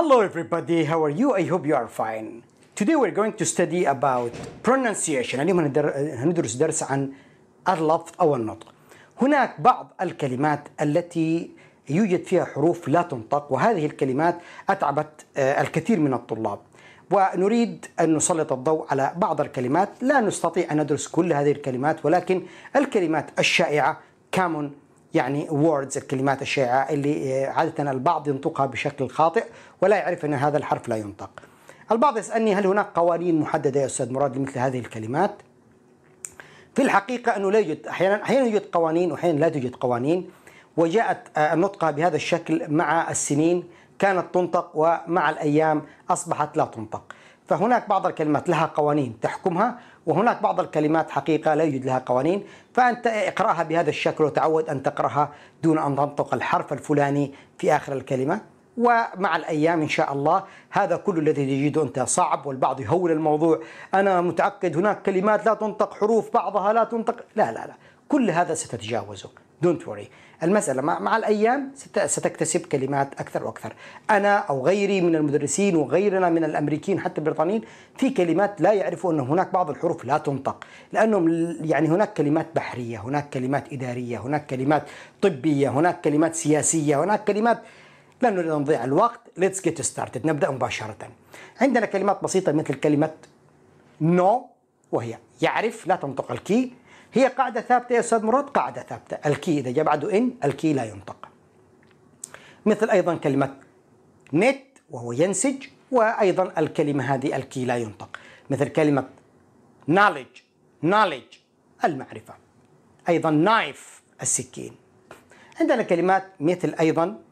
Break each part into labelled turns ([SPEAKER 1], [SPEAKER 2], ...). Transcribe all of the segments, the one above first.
[SPEAKER 1] Hello everybody, how are you? I hope you are fine. Today we're going to study about pronunciation. اليوم هندر- هندرس درس عن اللفظ أو النطق. هناك بعض الكلمات التي يوجد فيها حروف لا تنطق وهذه الكلمات أتعبت آه، الكثير من الطلاب. ونريد أن نسلط الضوء على بعض الكلمات لا نستطيع أن ندرس كل هذه الكلمات ولكن الكلمات الشائعة common يعني words الكلمات الشائعة اللي آه، عادة البعض ينطقها بشكل خاطئ ولا يعرف أن هذا الحرف لا ينطق. البعض يسألني هل هناك قوانين محددة يا أستاذ مراد لمثل هذه الكلمات؟ في الحقيقة أنه لا يوجد أحيانا أحيانا يوجد قوانين وأحيانا لا توجد قوانين وجاءت آه، النطق بهذا الشكل مع السنين كانت تنطق ومع الأيام أصبحت لا تنطق. فهناك بعض الكلمات لها قوانين تحكمها وهناك بعض الكلمات حقيقة لا يوجد لها قوانين فأنت اقرأها بهذا الشكل وتعود أن تقرأها دون أن تنطق الحرف الفلاني في آخر الكلمة. ومع الأيام إن شاء الله هذا كل الذي تجده أنت صعب والبعض يهول الموضوع. أنا متعقد هناك كلمات لا تنطق حروف بعضها لا تنطق لا لا لا كل هذا ستتجاوزه دونت وري المسألة مع, الأيام ست- ستكتسب كلمات أكثر وأكثر. أنا أو غيري من المدرسين وغيرنا من الأمريكيين حتى البريطانيين في كلمات لا يعرفوا أن هناك بعض الحروف لا تنطق لأنهم يعني هناك كلمات بحرية هناك كلمات إدارية هناك كلمات طبية هناك كلمات سياسية هناك كلمات لا نريد أن نضيع الوقت. Let's get started. نبدأ مباشرة. عندنا كلمات بسيطة مثل كلمة know وهي يعرف لا تنطق ال K. هي قاعدة ثابتة يا أستاذ مراد قاعدة ثابتة. ال K إذا جاء بعده N ال K لا ينطق. مثل أيضا كلمة knit وهو ينسج وأيضا الكلمة هذه ال K لا ينطق. مثل كلمة knowledge knowledge المعرفة. أيضا knife السكين. عندنا كلمات مثل أيضا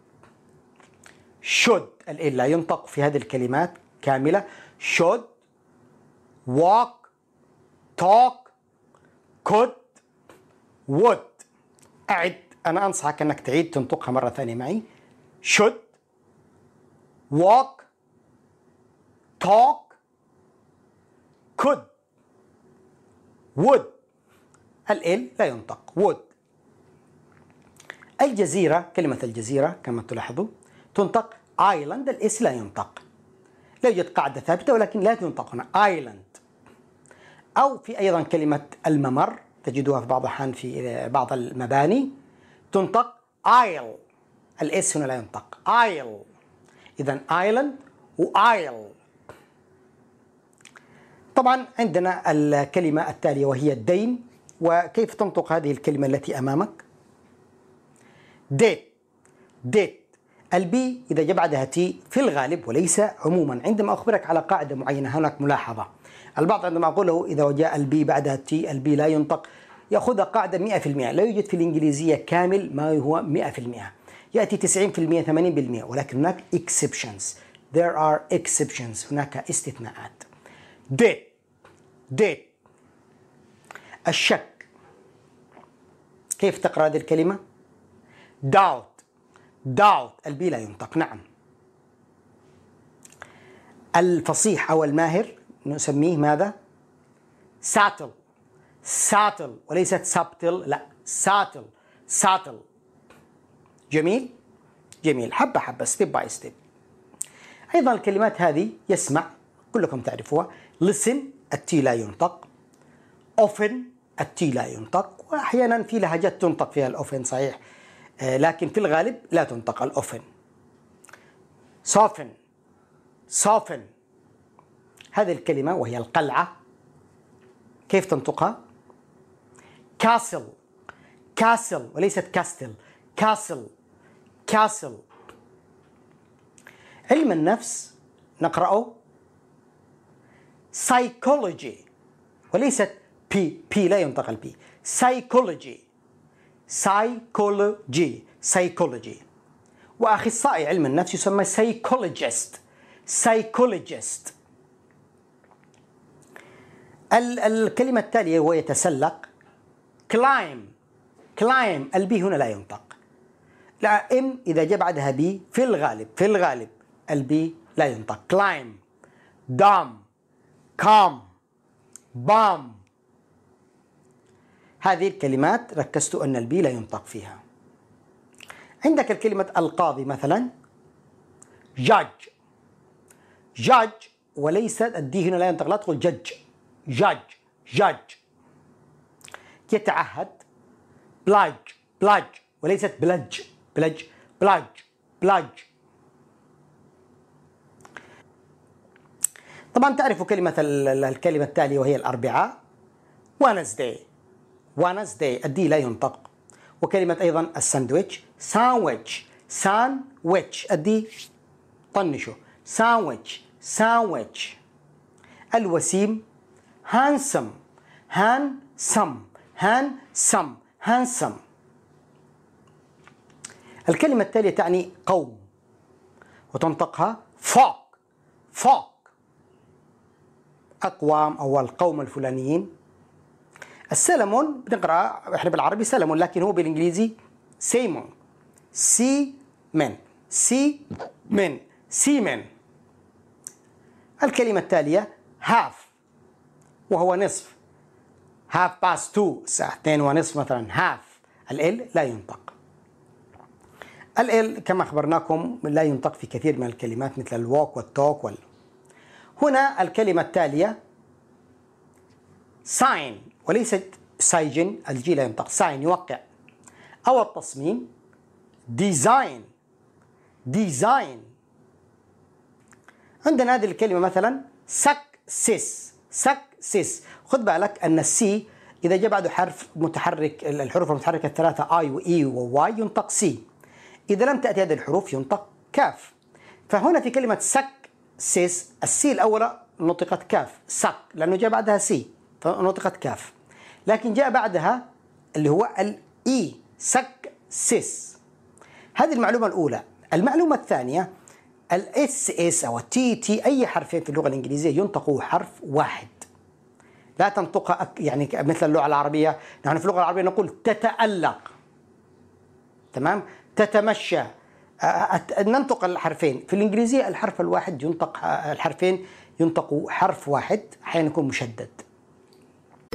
[SPEAKER 1] should L لا ينطق. في هذه الكلمات كاملة should walk talk could would أعد. أنا أنصحك أنك تعيد تنطقها مرة ثانية معي. should walk. talk. could. would. L لا ينطق. would. الجزيرة كلمة الجزيرة كما تلاحظوا تنطق. island ال S لا ينطق. لا يوجد قاعدة ثابتة ولكن لا تنطق هنا island أو في أيضا كلمة الممر تجدوها في بعض الأحيان في بعض المباني. تنطق aisle ال S هنا لا ينطق. aisle إذا island و aisle طبعا عندنا الكلمة التالية وهي الدين وكيف تنطق هذه الكلمة التي أمامك؟ ديت. ديت. البي إذا جاء بعدها T في الغالب وليس عموما. عندما أخبرك على قاعدة معينة هناك ملاحظة. البعض عندما أقول له إذا جاء ال B بعدها T ال B لا ينطق يأخذ قاعدة 100% لا يوجد في الإنجليزية كامل ما هو 100% يأتي 90% 80% ولكن هناك exceptions. There are exceptions. هناك استثناءات. Date. Date. الشك. كيف تقرأ هذه الكلمة؟ doubt. Doubt. ال B لا ينطق. نعم. الفصيح أو الماهر. نسميه ماذا؟ subtle. subtle وليست subtle لا. subtle. subtle. جميل؟ جميل. حبة حبة. step by step أيضا الكلمات هذه يسمع كلكم تعرفوها. listen ال T لا ينطق. often ال T لا ينطق. وأحيانا في لهجات تنطق فيها ال often صحيح. آه، لكن في الغالب لا تنطق ال often soften. soften. هذه الكلمة وهي القلعة. كيف تنطقها؟ castle castle وليست castle castle castle علم النفس نقرأه. Psychology. وليست P P لا ينطق ال P psychology. Psychology. Psychology. وأخصائي علم النفس يسمى psychologist. Psychologist. الكلمة التالية هو يتسلق. Climb. Climb. ال B هنا لا ينطق. لا M إذا جاء بعدها B في الغالب في الغالب ال B لا ينطق. Climb. dumb comb bomb هذه الكلمات ركزت أن ال B لا ينطق فيها. عندك الكلمة القاضي مثلا. جاج جاج وليس الدي هنا لا ينطق لا تقول جج جاج جاج يتعهد. pledge pledge وليست pledge pledge pledge pledge طبعا تعرفوا كلمة الكلمة التالية وهي الأربعاء Wednesday Wednesday ال D لا ينطق. وكلمة أيضا ال sandwich. sandwich sandwich ال D طنشوا sandwich sandwich الوسيم. handsome handsome handsome handsome. الكلمة التالية تعني قوم وتنطقها folk folk. أقوام أو القوم الفلانيين. السلمون بنقرأ إحنا بالعربي سلمون لكن هو بالإنجليزي salmon. salmon salmon salmon الكلمة التالية half. وهو نصف. past two الساعة 2 ونصف مثلا half L لا ينطق. L كما أخبرناكم لا ينطق في كثير من الكلمات مثل ال walk وال talk وال هنا الكلمة التالية sign وليست sigen ال G لا ينطق. sign يوقع. أو التصميم design design عندنا هذه الكلمة مثلا success success خذ بالك أن ال C إذا جاء بعده حرف متحرك الحروف المتحركة الثلاثة آي وإي وواي ينطق سي إذا لم تأتي هذه الحروف ينطق كاف. فهنا في كلمة success ال C الأولى نطقت كاف. suc لأنه جاء بعدها C فنطقت كاف. لكن جاء بعدها اللي هو ال E success. هذه المعلومة الأولى. المعلومة الثانية ال SS أو ال TT أي حرفين في اللغة الإنجليزية ينطقوا حرف واحد. لا تنطق يعني مثل اللغة العربية. نحن في اللغة العربية نقول تتألق. تمام؟ تتمشى. ننطق الحرفين. في الإنجليزية الحرف الواحد ينطق الحرفين ينطقوا حرف واحد أحيانا يكون مشدد.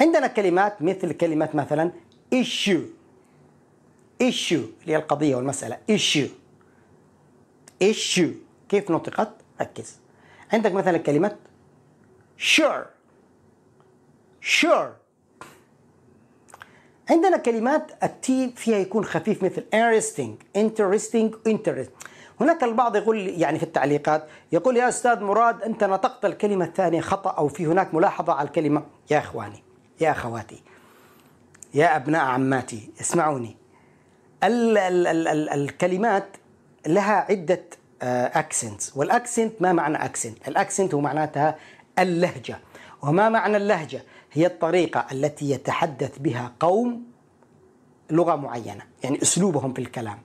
[SPEAKER 1] عندنا كلمات مثل كلمة مثلا issue. issue اللي هي القضية والمسألة. issue. issue. كيف نطقت؟ ركز. عندك مثلا كلمة sure. sure. عندنا كلمات ال T فيها يكون خفيف مثل interesting. interesting. interest. هناك البعض يقول يعني في التعليقات يقول يا أستاذ مراد أنت نطقت الكلمة الثانية خطأ أو في هناك ملاحظة على الكلمة. يا إخواني يا أخواتي يا أبناء عماتي اسمعوني. ال ال ال ال الكلمات لها عدة accents وال accent ما معنى accent ال accent هو معناتها اللهجة. وما معنى اللهجة؟ هي الطريقة التي يتحدث بها قوم لغة معينة يعني أسلوبهم في الكلام.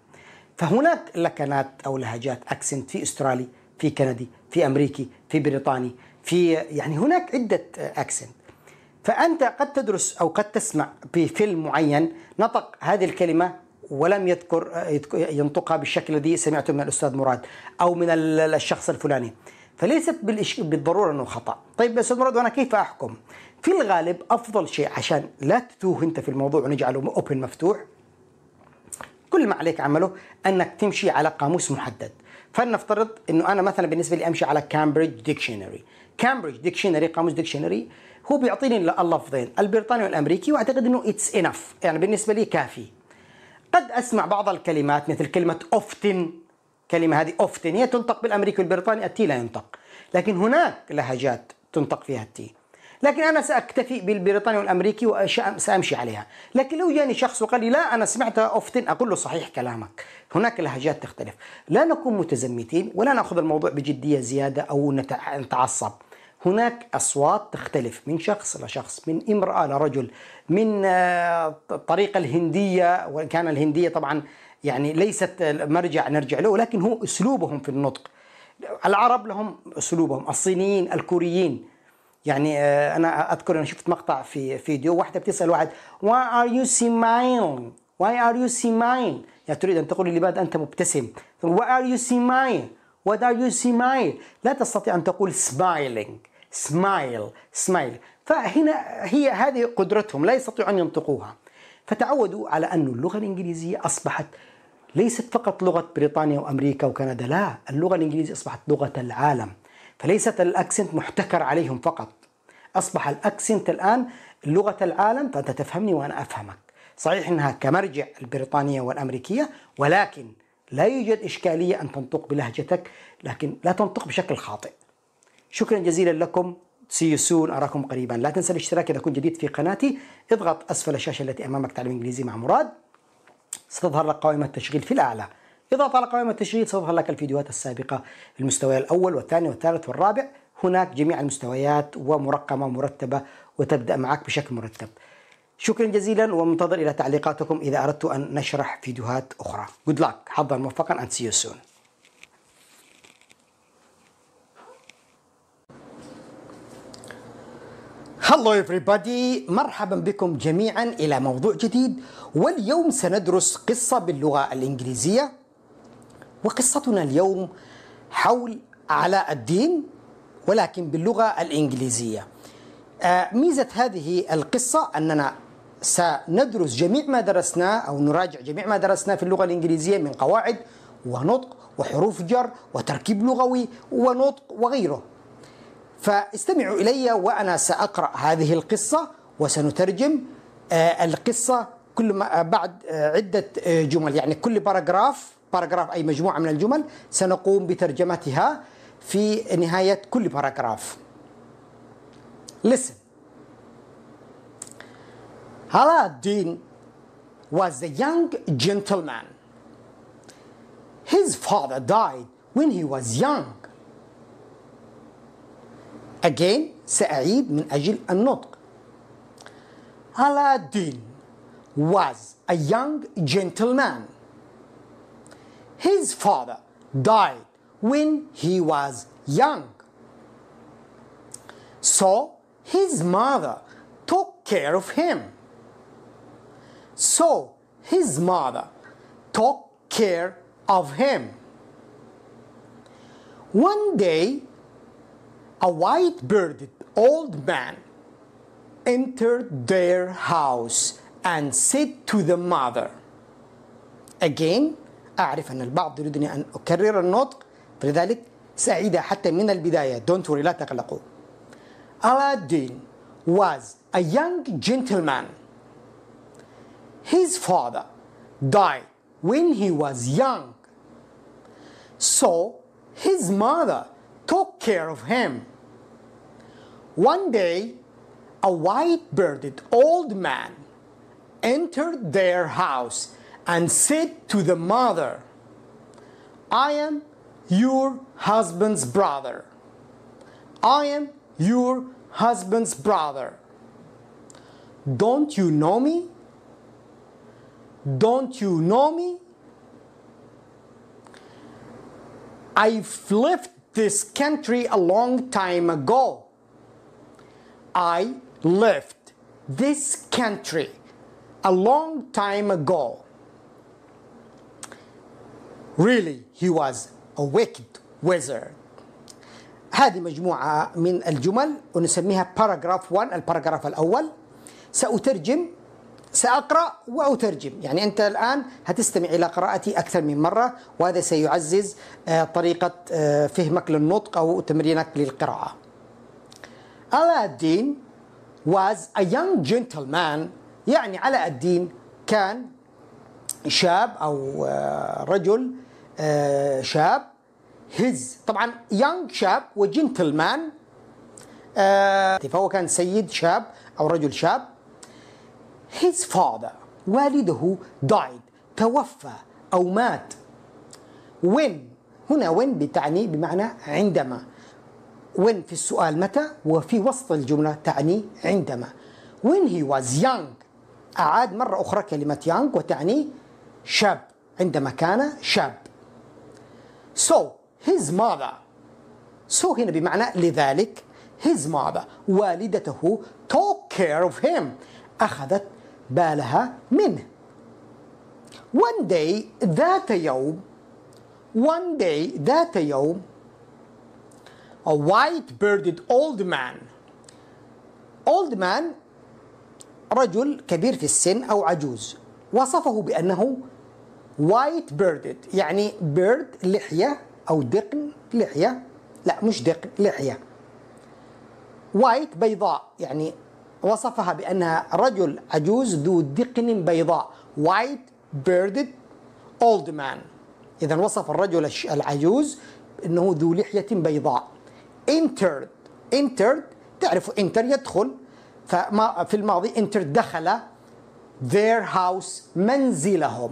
[SPEAKER 1] فهناك لكنات أو لهجات accent في أسترالي في كندي في أمريكي في بريطاني في يعني هناك عدة accent فأنت قد تدرس أو قد تسمع في فيلم معين نطق هذه الكلمة ولم يذكر ينطقها بالشكل الذي سمعته من الأستاذ مراد أو من الشخص الفلاني. فليست بالضرورة أنه خطأ. طيب أستاذ مراد وأنا كيف أحكم؟ في الغالب أفضل شيء عشان لا تتوه أنت في الموضوع ونجعله open مفتوح كل ما عليك عمله أنك تمشي على قاموس محدد. فلنفترض إنه أنا مثلا بالنسبة لي أمشي على Cambridge Dictionary Cambridge Dictionary قاموس dictionary هو بيعطيني اللفظين البريطاني والأمريكي وأعتقد إنه it's enough يعني بالنسبة لي كافي. قد أسمع بعض الكلمات مثل كلمة often كلمة هذه often هي تنطق بالأمريكي والبريطاني ال T لا ينطق. لكن هناك لهجات تنطق فيها ال T. لكن أنا سأكتفي بالبريطاني والأمريكي وسامشي عليها. لكن لو جاني شخص وقال لي لا أنا سمعتها often أقول له صحيح كلامك. هناك لهجات تختلف. لا نكون متزمتين ولا نأخذ الموضوع بجدية زيادة أو نتعصب. هناك أصوات تختلف من شخص لشخص من امرأة لرجل من الطريقة الهندية وإن كان الهندية طبعا يعني ليست مرجع نرجع له ولكن هو أسلوبهم في النطق. العرب لهم أسلوبهم الصينيين الكوريين. يعني أنا أذكر أنا شفت مقطع في فيديو واحدة بتسأل واحد why are you smiling? Why are you smiling? يعني تريد أن تقول لماذا أنت مبتسم؟ Why are you smiling? What are you smiling? لا تستطيع أن تقول smiling. Smile. Smile. فهنا هي هذه قدرتهم لا يستطيعوا أن ينطقوها. فتعودوا على أن اللغة الإنجليزية أصبحت ليست فقط لغة بريطانيا وأمريكا وكندا لا اللغة الإنجليزية أصبحت لغة العالم. فليست الأكسنت محتكر عليهم فقط. أصبح الأكسنت الآن لغة العالم فأنت تفهمني وأنا أفهمك. صحيح أنها كمرجع البريطانية والأمريكية ولكن لا يوجد إشكالية أن تنطق بلهجتك لكن لا تنطق بشكل خاطئ. شكرا جزيلا لكم. سي سون أراكم قريبا. لا تنسى الاشتراك إذا كنت جديد في قناتي. اضغط أسفل الشاشة التي أمامك تعلم إنجليزي مع مراد. ستظهر لك قائمة التشغيل في الأعلى. اضغط على قائمة التشغيل ستظهر لك الفيديوهات السابقة. المستوى الأول والثاني والثالث والرابع هناك جميع المستويات ومرقمة مرتبة وتبدأ معك بشكل مرتب. شكرا جزيلا ومنتظر إلى تعليقاتكم إذا أردت أن نشرح فيديوهات أخرى. Good luck. حظا موفقا and see you soon. Hello everybody. مرحبا بكم جميعا إلى موضوع جديد. واليوم سندرس قصة باللغة الإنجليزية. وقصتنا اليوم حول علاء الدين ولكن باللغة الإنجليزية. آه، ميزة هذه القصة أننا سندرس جميع ما درسناه أو نراجع جميع ما درسناه في اللغة الإنجليزية من قواعد ونطق وحروف جر وتركيب لغوي ونطق وغيره. فاستمعوا إلي وأنا سأقرأ هذه القصة وسنترجم آه، القصة كل ما بعد آه، عدة آه، جمل يعني كل paragraph paragraph أي مجموعة من الجمل سنقوم بترجمتها في نهاية كل paragraph Listen Aladdin was a young gentleman. His father died when he was young. Again سأعيد من أجل النطق. Aladdin was a young gentleman. His father died when he was young. So his mother took care of him. So his mother took care of him. One day, a white bearded old man entered their house and said to the mother Again أعرف أن البعض يريدني أن أكرر النطق فلذلك سأعيدها حتى من البداية Don't worry لا تقلقوا Aladdin was a young gentleman His father died when he was young So his mother took care of him One day a white bearded old man entered their house and said to the mother, I am your husband's brother. I am your husband's brother. Don't you know me? Don't you know me? I've left this country a long time ago. I left this country a long time ago. Really, he was a wicked wizard. هذه مجموعة من الجمل ونسميها paragraph 1 ال paragraph الأول. سأترجم سأقرأ وأترجم. يعني أنت الآن هتستمع إلى قراءتي أكثر من مرة وهذا سيعزز طريقة فهمك للنطق أو تمرينك للقراءة. Aladdin was a young gentleman. يعني علاء الدين كان شاب أو رجل شاب. His. طبعا young شاب وجنتلمان. فهو كان سيد شاب أو رجل شاب؟ His father. والده died. توفى أو مات. When. هنا when بتعني بمعنى عندما. When في السؤال متى؟ وفي وسط الجملة تعني عندما. When he was young. أعاد مرة أخرى كلمة young وتعني شاب. عندما كان شاب. so his mother so هنا بمعنى لذلك his mother والدته took care of him أخذت بالها منه one day ذات يوم one day ذات يوم a white bearded old man old man رجل كبير في السن أو عجوز وصفه بأنه white bearded يعني beard لحية أو دقن لحية. لا مش دقن لحية. White بيضاء يعني وصفها بأنها رجل عجوز ذو دقن بيضاء. White bearded old man. إذا وصف الرجل العجوز أنه ذو لحية بيضاء. Entered entered تعرف enter يدخل. فما في الماضي entered دخل their house منزلهم.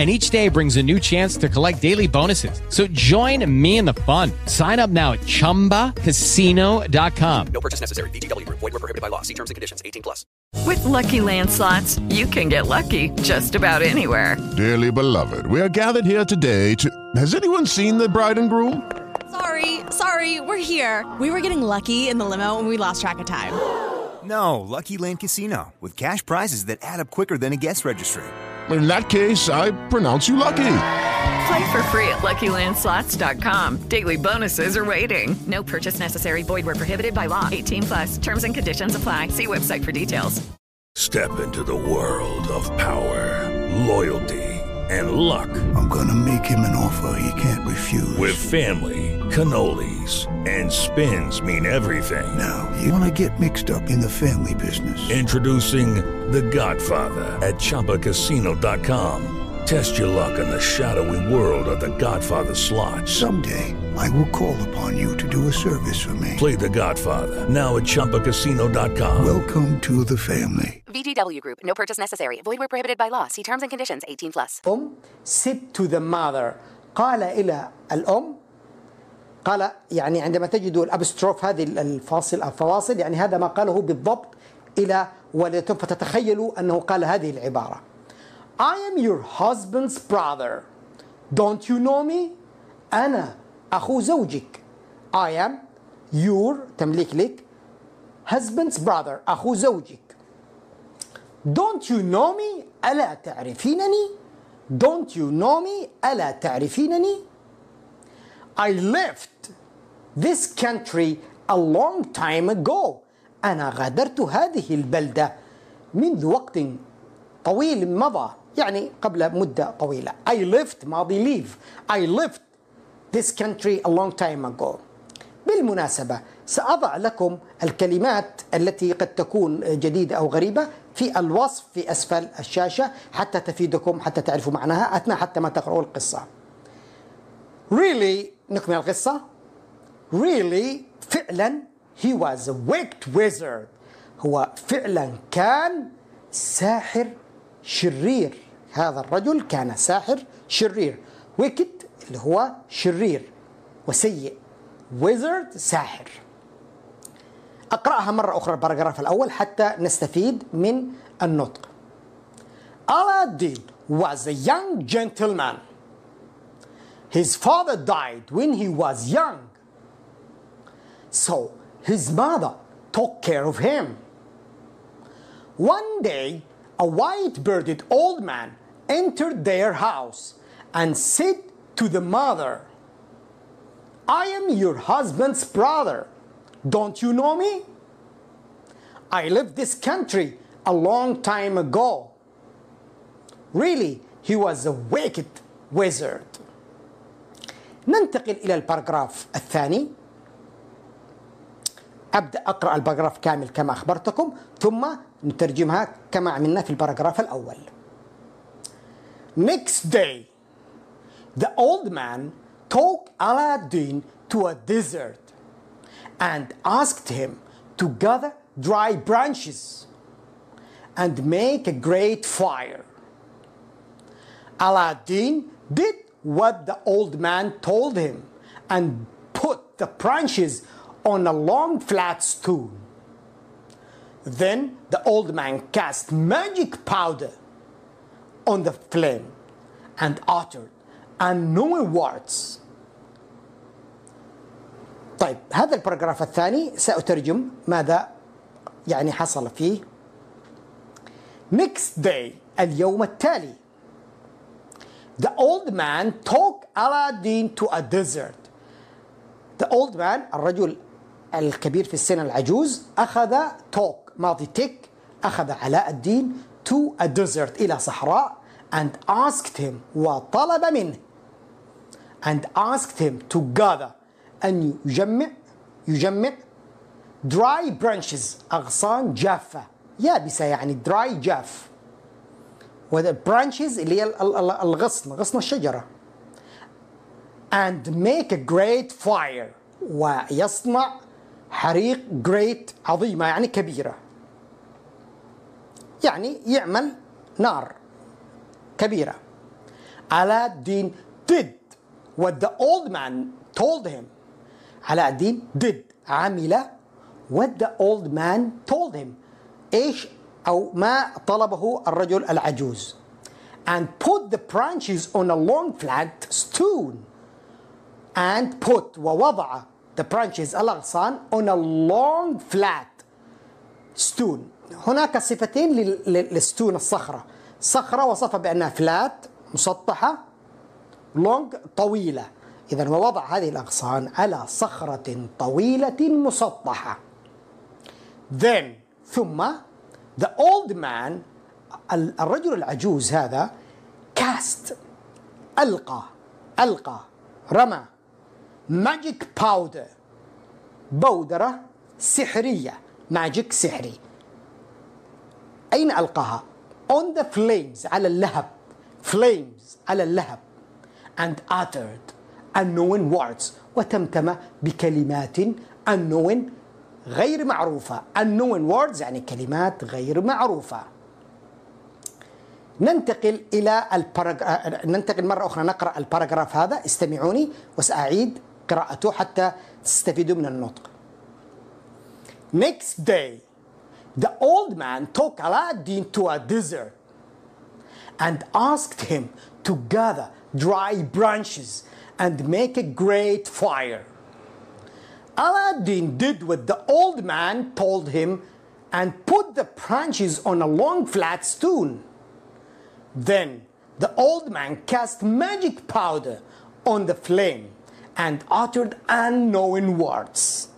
[SPEAKER 2] and each day brings a new chance to collect daily bonuses. So join me in the fun. Sign up now at ChumbaCasino.com.
[SPEAKER 3] No purchase necessary. VGW. Void were prohibited by law. See terms and conditions. 18 plus.
[SPEAKER 4] With Lucky Land slots, you can get lucky just about anywhere.
[SPEAKER 5] Dearly beloved, we are gathered here today to... Has anyone seen the bride and groom?
[SPEAKER 6] Sorry, sorry, we're here. We were getting lucky in the limo and we lost track of time.
[SPEAKER 7] No, Lucky Land Casino. With cash prizes that add up quicker than a guest registry
[SPEAKER 5] in that case, I pronounce you lucky.
[SPEAKER 4] Play for free at LuckyLandSlots.com. Daily bonuses are waiting. No purchase necessary. Void were prohibited by law. 18 plus. Terms and conditions apply. See website for details.
[SPEAKER 8] Step into the world of power, loyalty, and luck.
[SPEAKER 9] I'm gonna make him an offer he can't refuse.
[SPEAKER 8] With family, cannolis, and spins mean everything.
[SPEAKER 9] Now you wanna get mixed up in the family business?
[SPEAKER 8] Introducing the Godfather at ChumbaCasino.com. Test your luck in the shadowy world of The Godfather slot.
[SPEAKER 9] Someday, I will call upon you to do a service for me.
[SPEAKER 8] Play The Godfather now at ChumbaCasino.com.
[SPEAKER 9] Welcome to the family.
[SPEAKER 10] VGW Group. No purchase necessary. Void where prohibited by law. See terms and conditions. 18 plus.
[SPEAKER 1] أم said to the mother قال إلى الأم قال يعني عندما تجدوا الأبستروف هذه الفاصل الفواصل يعني هذا ما قاله بالضبط إلى والدتهم فتتخيلوا أنه قال هذه العبارة I am your husband's brother Don't you know me أنا أخو زوجك I am your تمليك لك husband's brother أخو زوجك Don't you know me ألا تعرفينني Don't you know me ألا تعرفينني I left this country a long time ago أنا غادرت هذه البلدة منذ وقت طويل مضى يعني قبل مدة طويلة. I left ماضي leave. I left this country a long time ago. بالمناسبة سأضع لكم الكلمات التي قد تكون جديدة أو غريبة في الوصف في أسفل الشاشة حتى تفيدكم حتى تعرفوا معناها أثناء حتى ما تقرأوا القصة. Really نكمل القصة. Really فعلا he was a wicked wizard هو فعلا كان ساحر شرير. هذا الرجل كان ساحر شرير. Wicked اللي هو شرير. وسيء. Wizard ساحر. أقرأها مرة أخرى الباراجراف الأول حتى نستفيد من النطق. Aladdin was a young gentleman. His father died when he was young. So his mother took care of him. One day, a white bearded old man entered their house and said to the mother, I am your husband's brother. Don't you know me? I left this country a long time ago. Really, he was a wicked wizard. ننتقل إلى الباراجراف الثاني أبدأ أقرأ ال paragraph كامل كما أخبرتكم ثم نترجمها كما عملنا في ال paragraph الأول Next day the old man took Aladdin to a desert and asked him to gather dry branches and make a great fire. Aladdin did what the old man told him and put the branches on a long flat stool. Then the old man cast magic powder on the flame and uttered unknown words. طيب هذا الباراجراف الثاني سأترجم ماذا يعني حصل فيه. Next day اليوم التالي The old man took Aladdin to a desert. The old man الرجل الكبير في السن العجوز أخذ توك ماضي تك أخذ علاء الدين to a desert إلى صحراء and asked him وطلب منه. And asked him to gather أن يجمع يجمع dry branches أغصان جافة. يابسة يعني dry جاف. وذا branches اللي هي الغصن غصن الشجرة. And make a great fire. ويصنع حريق great عظيمة يعني كبيرة يعني يعمل نار كبيرة Aladdin did what the old man told him Aladdin did عمل what the old man told him إيش أو ما طلبه الرجل العجوز and put the branches on a long flat stool and put ووضع the branches الأغصان on a long flat stone. هناك صفتين للستون الصخرة. صخرة وصفها بأنها فلات مسطحة long طويلة. إذا ووضع هذه الأغصان على صخرة طويلة مسطحة. Then ثم the old man الرجل العجوز هذا cast ألقى ألقى رمى. magic powder بودرة سحرية magic سحري أين ألقاها؟ on the flames على اللهب flames على اللهب and uttered unknown words. وتمتم بكلمات unknown غير معروفة. Unknown words يعني كلمات غير معروفة. ننتقل إلى ال paragraph ننتقل مرة أخرى نقرأ ال paragraph هذا. استمعوني وسأعيد قراءته حتى تستفيدوا من النطق Next day the old man took Aladdin to a desert and asked him to gather dry branches and make a great fire. Aladdin did what the old man told him and put the branches on a long flat stone. Then the old man cast magic powder on the flame and uttered unknown words.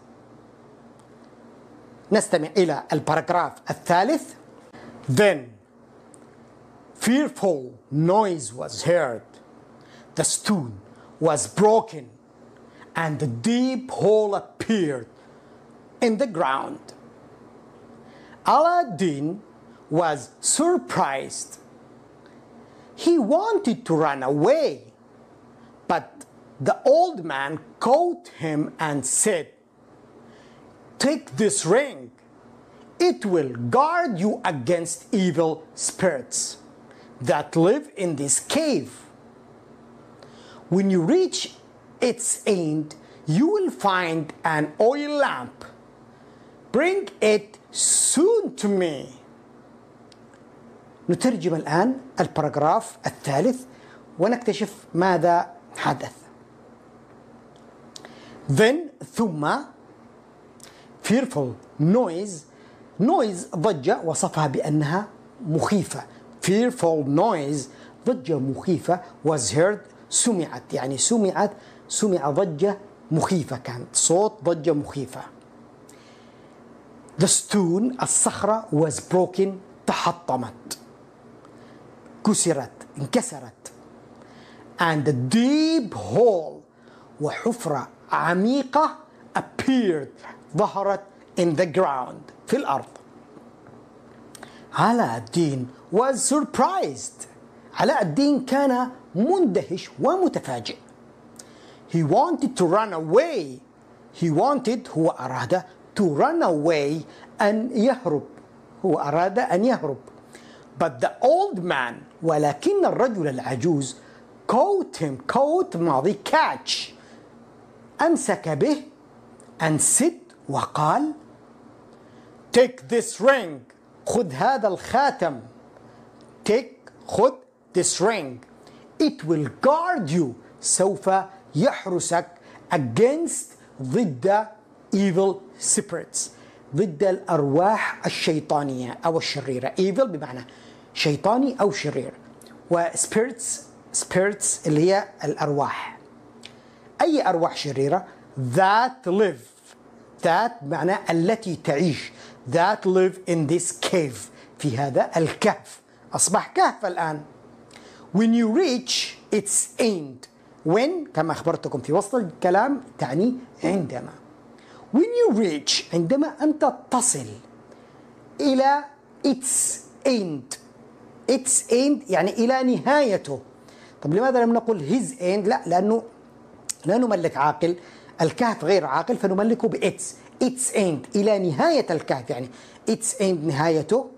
[SPEAKER 1] نستمع إلى الباراجراف الثالث. Then fearful noise was heard. The stone was broken and a deep hole appeared in the ground. Aladdin was surprised. He wanted to run away, but the old man caught him and said, Take this ring. It will guard you against evil spirits that live in this cave. When you reach its end, you will find an oil lamp. Bring it soon to me. نترجم الآن الباراجراف الثالث ونكتشف ماذا حدث. Then ثم fearful noise noise ضجة وصفها بأنها مخيفة. Fearful noise ضجة مخيفة was heard سمعت. يعني سمعت سمع ضجة مخيفة كانت. صوت ضجة مخيفة. The stone الصخرة was broken تحطمت. كسرت انكسرت. And a deep hole وحفرة عميقة appeared ظهرت in the ground في الأرض علاء الدين was surprised علاء الدين كان مندهش ومتفاجئ he wanted to run away he wanted هو أراد to run away أن يهرب هو أراد أن يهرب but the old man ولكن الرجل العجوز caught him caught ماضي catch أمسك به said وقال take this ring. خذ هذا الخاتم. Take خذ this ring. It will guard you. سوف يحرسك against ضد evil spirits ضد الأرواح الشيطانية أو الشريرة. Evil بمعنى شيطاني أو شرير. و spirits spirits اللي هي الأرواح. أي أرواح شريرة that live that بمعنى التي تعيش that live in this cave في هذا الكهف. أصبح كهف الآن. When you reach its end when كما أخبرتكم في وسط الكلام تعني عندما. When you reach عندما أنت تصل إلى its end. its end يعني إلى نهايته. طب لماذا لم نقل his end لا لأنه لا نملك عاقل الكهف غير عاقل فنملكه بإتس its end إلى نهاية الكهف. يعني its end نهايته.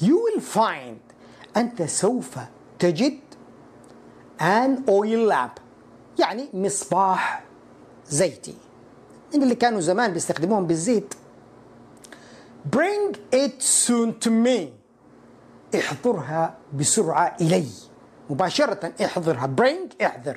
[SPEAKER 1] You will find أنت سوف تجد an oil lamp. يعني مصباح زيتي. اللي كانوا زمان بيستخدموهم بالزيت. Bring it soon to me. احضرها بسرعة إلي. مباشرة احضرها. Bring احضر.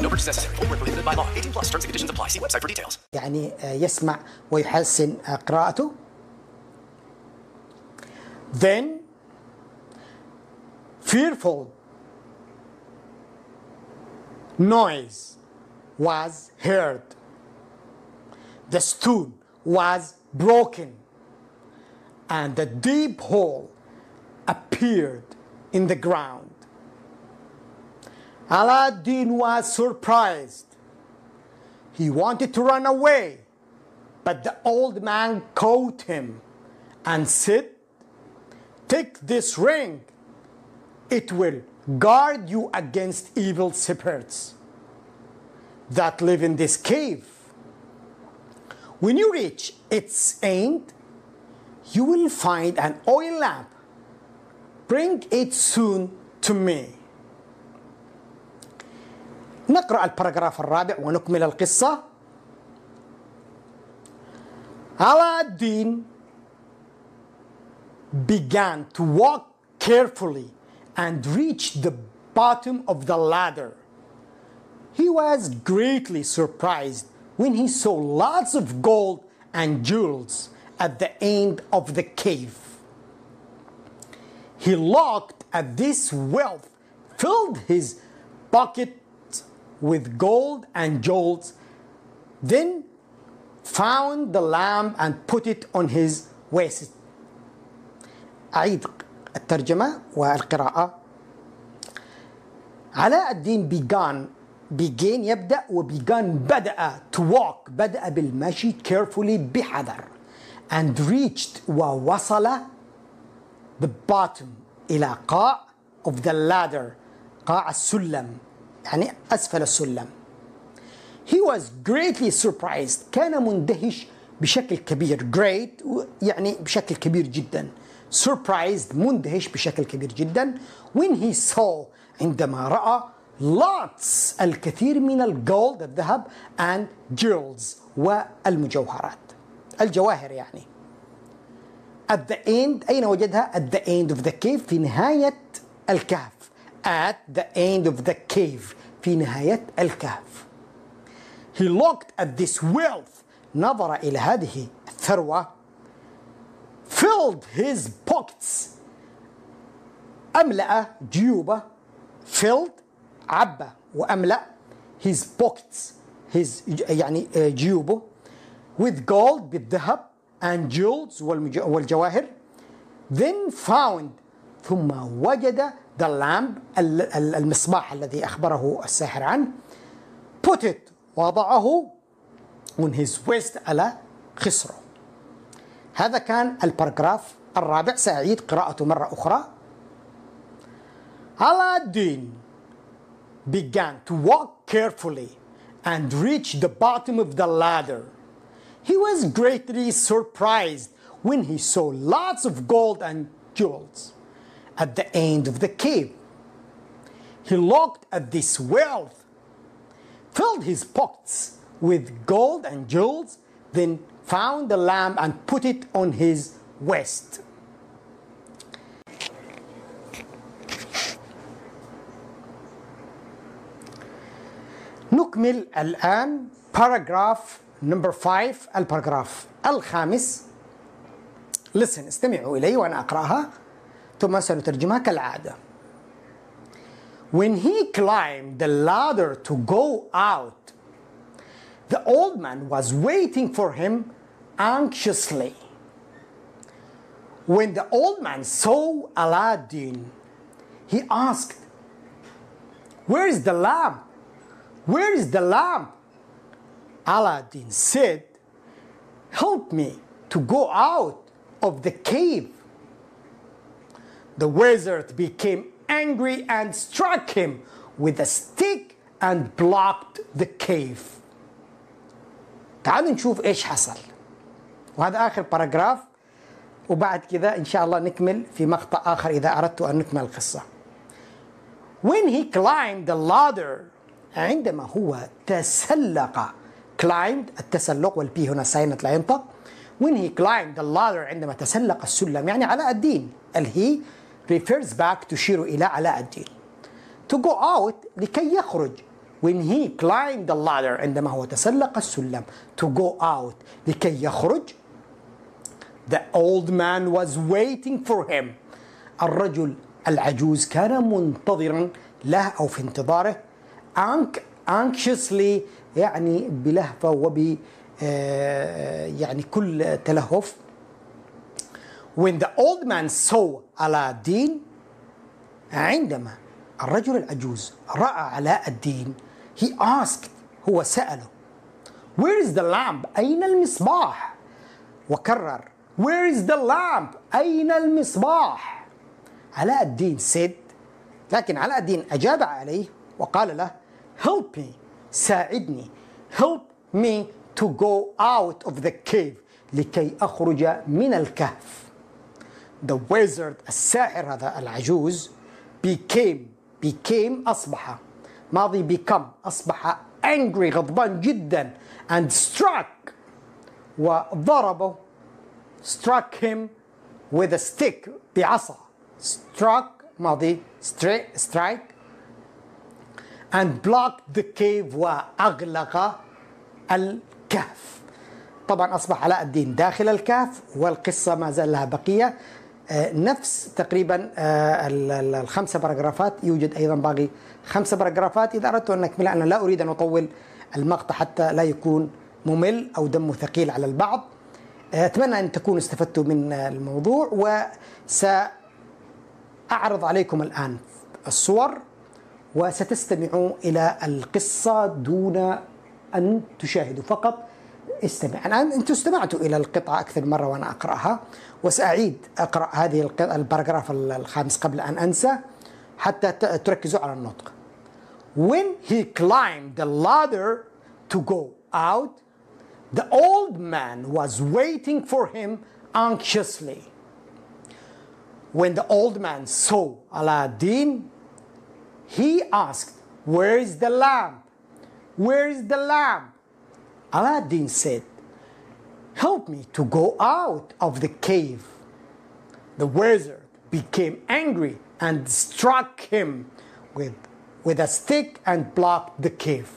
[SPEAKER 3] No purchase necessary. Void where prohibited by law. 18 plus terms and conditions apply. See website for details.
[SPEAKER 1] يعني آه، يسمع ويحسن آه، قراءته then fearful noise was heard. The stone was broken, and a deep hole appeared in the ground. Aladdin was surprised. He wanted to run away, but the old man caught him and said, Take this ring. It will guard you against evil spirits that live in this cave. When you reach its end, you will find an oil lamp. Bring it soon to me. نقرأ الباراجراف الرابع ونكمل القصة. Aladdin began to walk carefully and reached the bottom of the ladder. He was greatly surprised when he saw lots of gold and jewels at the end of the cave. He looked at this wealth, filled his pocket with gold and jewels, then found the lamp and put it on his waist. أعيد الترجمة والقراءة علاء الدين began began يبدأ وbegan بدأ to walk بدأ بالمشي carefully بحذر and reached ووصل the bottom إلى قاع of the ladder قاع السلم يعني أسفل السلم. He was greatly surprised. كان مندهش بشكل كبير. Great يعني بشكل كبير جدا. Surprised مندهش بشكل كبير جدا. When he saw عندما رأى lots الكثير من الجولد الذهب and jewels والمجوهرات. الجواهر يعني. At the end أين وجدها؟ At the end of the cave في نهاية الكهف. at the end of the cave في نهاية الكهف he looked at this wealth نظر إلى هذه الثروة filled his pockets أملأ جيوبه filled عبى وأملأ his pockets his يعني جيوبه with gold بالذهب and jewels والجواهر then found ثم وجد the lamp المصباح الذي أخبره الساحر عنه put it وضعه on his waist على خصره هذا كان الباراجراف الرابع سأعيد قراءته مرة أخرى Aladdin began to walk carefully and reach the bottom of the ladder. He was greatly surprised when he saw lots of gold and jewels at the end of the cave. He looked at this wealth, filled his pockets with gold and jewels, then found the lamp and put it on his waist. نكمل الآن باراجراف نمبر 5 الباراجراف الخامس listen استمعوا إلي وأنا أقرأها ثم سنترجمها كالعادة When he climbed the ladder to go out, the old man was waiting for him anxiously. When the old man saw Aladdin, he asked, Where is the lamp? Where is the lamp? Aladdin said, Help me to go out of the cave. The wizard became angry and struck him with a stick and blocked the cave. تعالوا نشوف إيش حصل وهذا آخر باراجراف وبعد كذا إن شاء الله نكمل في مقطع آخر إذا اردت أن نكمل القصة. When he climbed the ladder عندما هو تسلق climbed التسلق وال B هنا silent لا ينطق when he climbed the ladder عندما تسلق السلم يعني علاء الدين ال he refers back تشير إلى علاء الدين to go out لكي يخرج. When he climbed the ladder عندما هو تسلق السلم. To go out لكي يخرج. The old man was waiting for him. الرجل العجوز كان منتظرا له أو في انتظاره. Anxiously يعني بلهفة وب آه، يعني كل تلهف. When the old man saw الدين عندما الرجل العجوز رأى علاء الدين he asked هو سأله where is the lamp? أين المصباح? وكرر where is the lamp? أين المصباح? علاء الدين said لكن علاء الدين أجاب عليه وقال له help me ساعدني. Help me to go out of the cave لكي أخرج من الكهف. The wizard الساحر هذا العجوز became became أصبح ماضي become أصبح angry غضبان جدا and struck وضربه struck him with a stick بعصا struck ماضي stri- strike and blocked the cave وأغلق الكهف. طبعا أصبح علاء الدين داخل الكهف والقصة ما زال لها بقية. نفس تقريبا آه، ال- ال- الخمسة باراجرافات. يوجد أيضا باقي خمسة باراجرافات. إذا أردت أن أكملها أنا لا أريد أن أطول المقطع حتى لا يكون ممل أو دمه ثقيل على البعض. آه، أتمنى أن تكونوا استفدتوا من آه، الموضوع وسأعرض عليكم الآن الصور وستستمعوا إلى القصة دون أن تشاهدوا. فقط استمع الآن أنتم استمعتوا إلى القطعة أكثر مرة وأنا أقرأها وسأعيد أقرأ هذه ال paragraph الخامس قبل أن أنسى حتى تركزوا على النطق When he climbed the ladder to go out the old man was waiting for him anxiously When the old man saw Aladdin he asked, Where is the lamp? Where is the lamp? Aladdin said, Help me to go out of the cave. The wizard became angry and struck him with, with a stick and blocked the cave.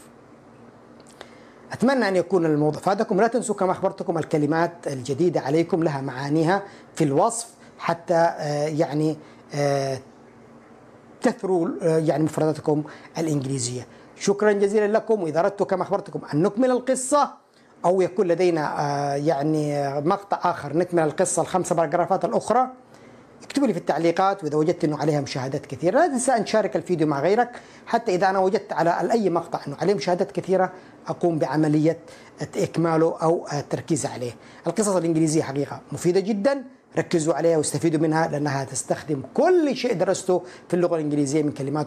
[SPEAKER 1] أتمنى أن يكون الموضوع فادكم لا تنسوا كما أخبرتكم الكلمات الجديدة عليكم لها معانيها في الوصف حتى آه، يعني آه، تثروا آه، يعني مفرداتكم الإنجليزية شكرا جزيلا لكم. وإذا أردت كما أخبرتكم أن نكمل القصة أو يكون لدينا آه، يعني آه، مقطع آخر نكمل القصة الخمسة باراجرافات الأخرى. اكتبوا لي في التعليقات. وإذا وجدت إنه عليها مشاهدات كثيرة لا تنسى أن تشارك الفيديو مع غيرك. حتى إذا أنا وجدت على أي مقطع إنه عليه مشاهدات كثيرة أقوم بعملية إكماله أو التركيز عليه. القصص الإنجليزية حقيقة مفيدة جدا. ركزوا عليها واستفيدوا منها لأنها تستخدم كل شيء درسته في اللغة الإنجليزية من كلمات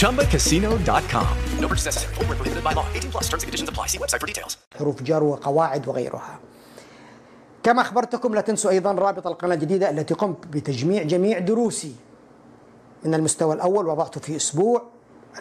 [SPEAKER 11] ChumbaCasino.com.
[SPEAKER 3] No purchase necessary. Void where prohibited by law. 18 plus terms and conditions apply. See website for details.
[SPEAKER 1] حروف جر وقواعد وغيرها كما أخبرتكم لا تنسوا أيضا رابط القناة الجديدة التي قمت بتجميع جميع دروسي من المستوى الأول وضعته في أسبوع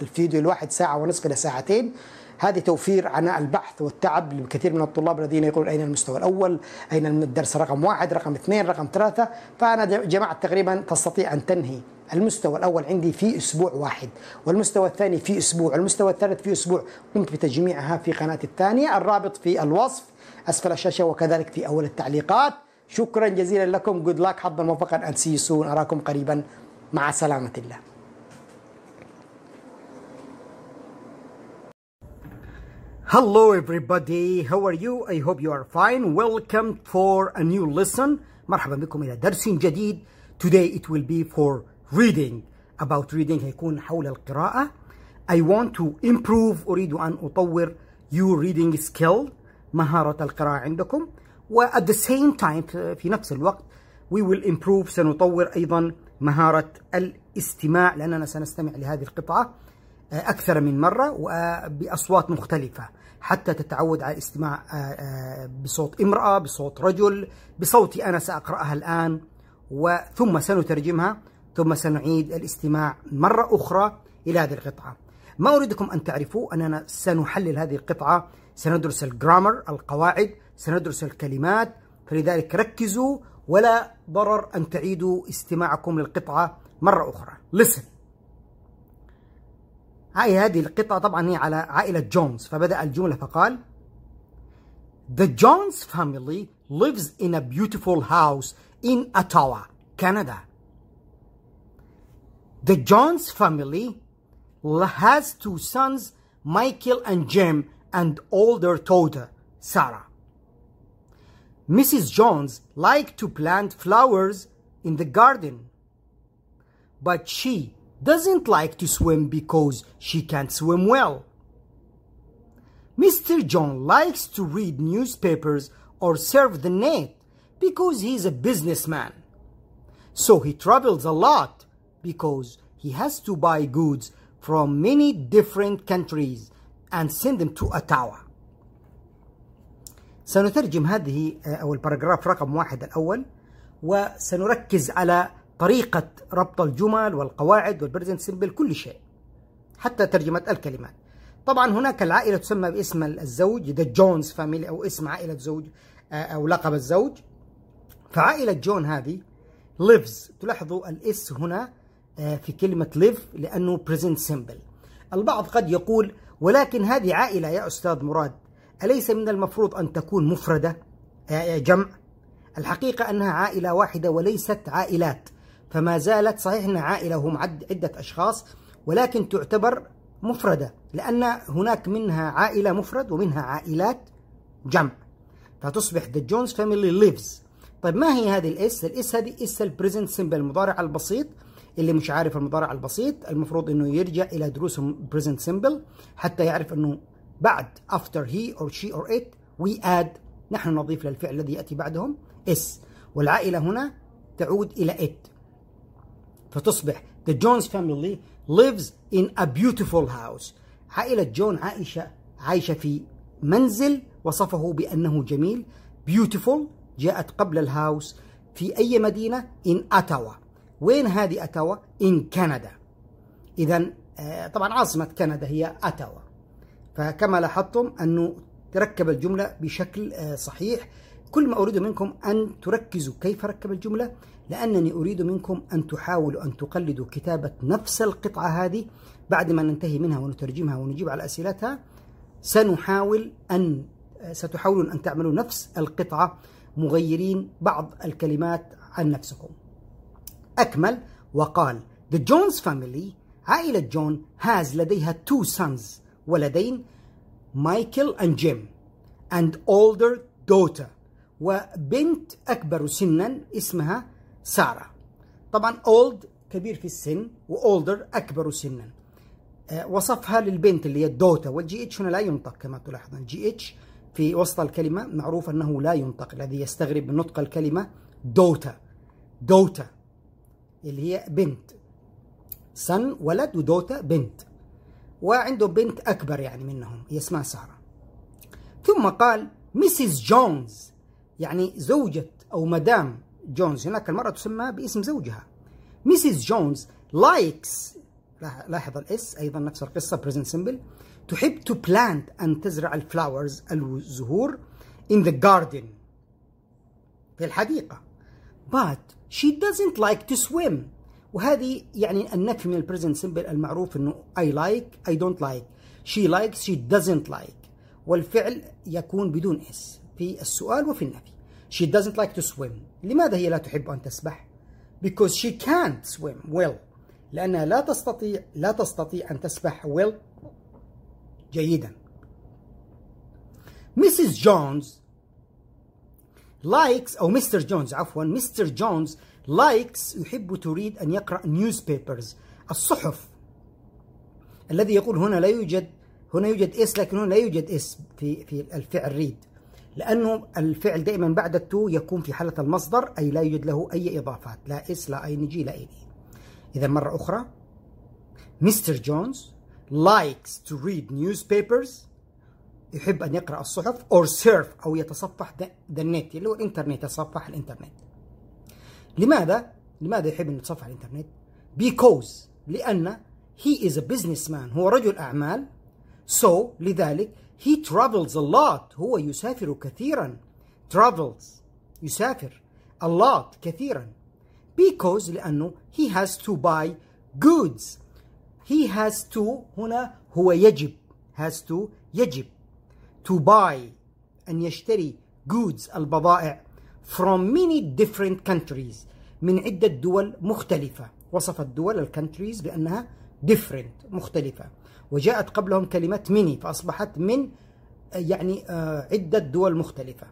[SPEAKER 1] الفيديو الواحد ساعة ونصف إلى ساعتين هذه توفير عناء البحث والتعب لكثير من الطلاب الذين يقولون أين المستوى الأول أين الدرس رقم واحد رقم اثنين رقم ثلاثة فأنا جمعت تقريبا تستطيع أن تنهي المستوى الأول عندي في أسبوع واحد والمستوى الثاني في أسبوع والمستوى الثالث في أسبوع. قمت بتجميعها في قناة الثانية الرابط في الوصف أسفل الشاشة وكذلك في أول التعليقات. شكرا جزيلا لكم. Good luck حظا موفقا. and see you soon أراكم قريبا. مع سلامة الله. Hello everybody, how are you? I hope you are fine. Welcome for a new lesson. مرحبا بكم إلى درس جديد. Today it will be for reading. About reading هيكون حول القراءة. I want to improve أريد أن أطور your reading skill مهارة القراءة عندكم. و at the same time في نفس الوقت we will improve سنطور أيضا مهارة الاستماع لأننا سنستمع لهذه القطعة أكثر من مرة وبأصوات مختلفة حتى تتعود على الاستماع بصوت امرأة بصوت رجل بصوتي أنا سأقرأها الآن وثم سنترجمها ثم سنعيد الاستماع مرة أخرى إلى هذه القطعة. ما أريدكم أن تعرفوا أننا سنحلل هذه القطعة سندرس الجرامر القواعد سندرس الكلمات فلذلك ركزوا ولا ضرر أن تعيدوا استماعكم للقطعة مرة أخرى. Listen. هاي هذه القطعة طبعا هي على عائلة جونز فبدأ الجملة فقال The Jones family lives in a beautiful house in Ottawa, Canada. The Jones family has two sons, Michael and Jim, and older daughter, Sarah. Mrs. Jones liked to plant flowers in the garden, but she doesn't like to swim because she can't swim well. Mr. John likes to read newspapers or surf the net because he's a businessman. So he travels a lot because he has to buy goods from many different countries and send them to Ottawa. سنترجم هذه أو ال paragraph رقم واحد الأول وسنركز على طريقة ربط الجمل والقواعد وال present simple كل شيء حتى ترجمة الكلمات طبعا هناك العائلة تسمى باسم الزوج the Jones family أو اسم عائلة زوج أو لقب الزوج فعائلة جون هذه lives تلاحظوا ال S هنا في كلمة live لأنه present simple البعض قد يقول ولكن هذه عائلة يا أستاذ مراد أليس من المفروض أن تكون مفردة؟ جمع. الحقيقة أنها عائلة واحدة وليست عائلات فما زالت صحيح أنها عائلة هم عدة أشخاص ولكن تعتبر مفردة لأن هناك منها عائلة مفرد ومنها عائلات جمع. فتصبح The Jones family lives. طيب ما هي هذه ال S؟ الاس هذه S ال present simple المضارع البسيط. اللي مش عارف المضارع البسيط المفروض إنه يرجع إلى دروس present simple حتى يعرف إنه بعد after he or she or it we add نحن نضيف للفعل الذي يأتي بعدهم S والعائلة هنا تعود إلى it. فتصبح The Jones family lives in a beautiful house. عائلة جون عائشة عايشة في منزل وصفه بأنه جميل beautiful جاءت قبل الهاوس في أي مدينة؟ in أتاوا وين هذه أتاوا in كندا. إذا طبعا عاصمة كندا هي أتاوا فكما لاحظتم أنه تركب الجملة بشكل صحيح. كل ما أريد منكم أن تركزوا كيف ركب الجملة؟ لأنني أريد منكم أن تحاولوا أن تقلدوا كتابة نفس القطعة هذه. بعد ما ننتهي منها ونترجمها ونجيب على أسئلتها سنحاول أن ستحاولون أن تعملوا نفس القطعة مغيرين بعض الكلمات عن نفسكم. أكمل وقال The Jones family عائلة جون has لديها two sons ولدين Michael and Jim and older daughter وبنت أكبر سنا اسمها سارة. طبعا old كبير في السن و older أكبر سنا. وصفها للبنت اللي هي ال daughter وال GH هنا لا ينطق كما تلاحظون. ال GH في وسط الكلمة معروف أنه لا ينطق الذي يستغرب من نطق الكلمة دوتا. دوتا. اللي هي بنت. son ولد و daughter بنت. وعنده بنت أكبر يعني منهم هي اسمها سارة. ثم قال Mrs. Jones يعني زوجة أو مدام جونز. هناك المرأة تسمى باسم زوجها. Mrs. Jones likes لاحظ ال S أيضا نفس القصة present simple تحب to plant ان تزرع ال flowers الزهور in the garden. في الحديقة. But she doesn't like to swim. وهذه يعني النفي من ال present simple المعروف إنه I like I don't like. She likes she doesn't like. والفعل يكون بدون S في السؤال وفي النفي. She doesn't like to swim. لماذا هي لا تحب أن تسبح؟ Because she can't swim well. لأنها لا تستطيع لا تستطيع أن تسبح well. جيدا. Mrs. Jones likes أو Mr. Jones عفوا Mr. Jones likes يحب to read أن يقرأ newspapers الصحف الذي يقول هنا لا يوجد هنا يوجد S لكن هنا لا يوجد S في في الفعل read لأنه الفعل دائما بعد ال to يكون في حالة المصدر أي لا يوجد له أي إضافات لا S لا ing لا ed إذا مرة أخرى Mr. Jones likes to read newspapers يحب أن يقرأ الصحف or surf أو يتصفح the net اللي هو الإنترنت يتصفح الإنترنت. لماذا؟ لماذا يحب أن يتصفح الإنترنت؟ because لأن he is a businessman هو رجل أعمال. So لذلك he travels a lot هو يسافر كثيرا. Travels يسافر a lot كثيرا. Because لأنه he has to buy goods. He has to هنا هو يجب has to يجب. To buy أن يشتري goods البضائع from many different countries من عدة دول مختلفة. وصف الدول الكونتريز بأنها different مختلفة. وجاءت قبلهم كلمة many فأصبحت من يعني آه، عدة دول مختلفة.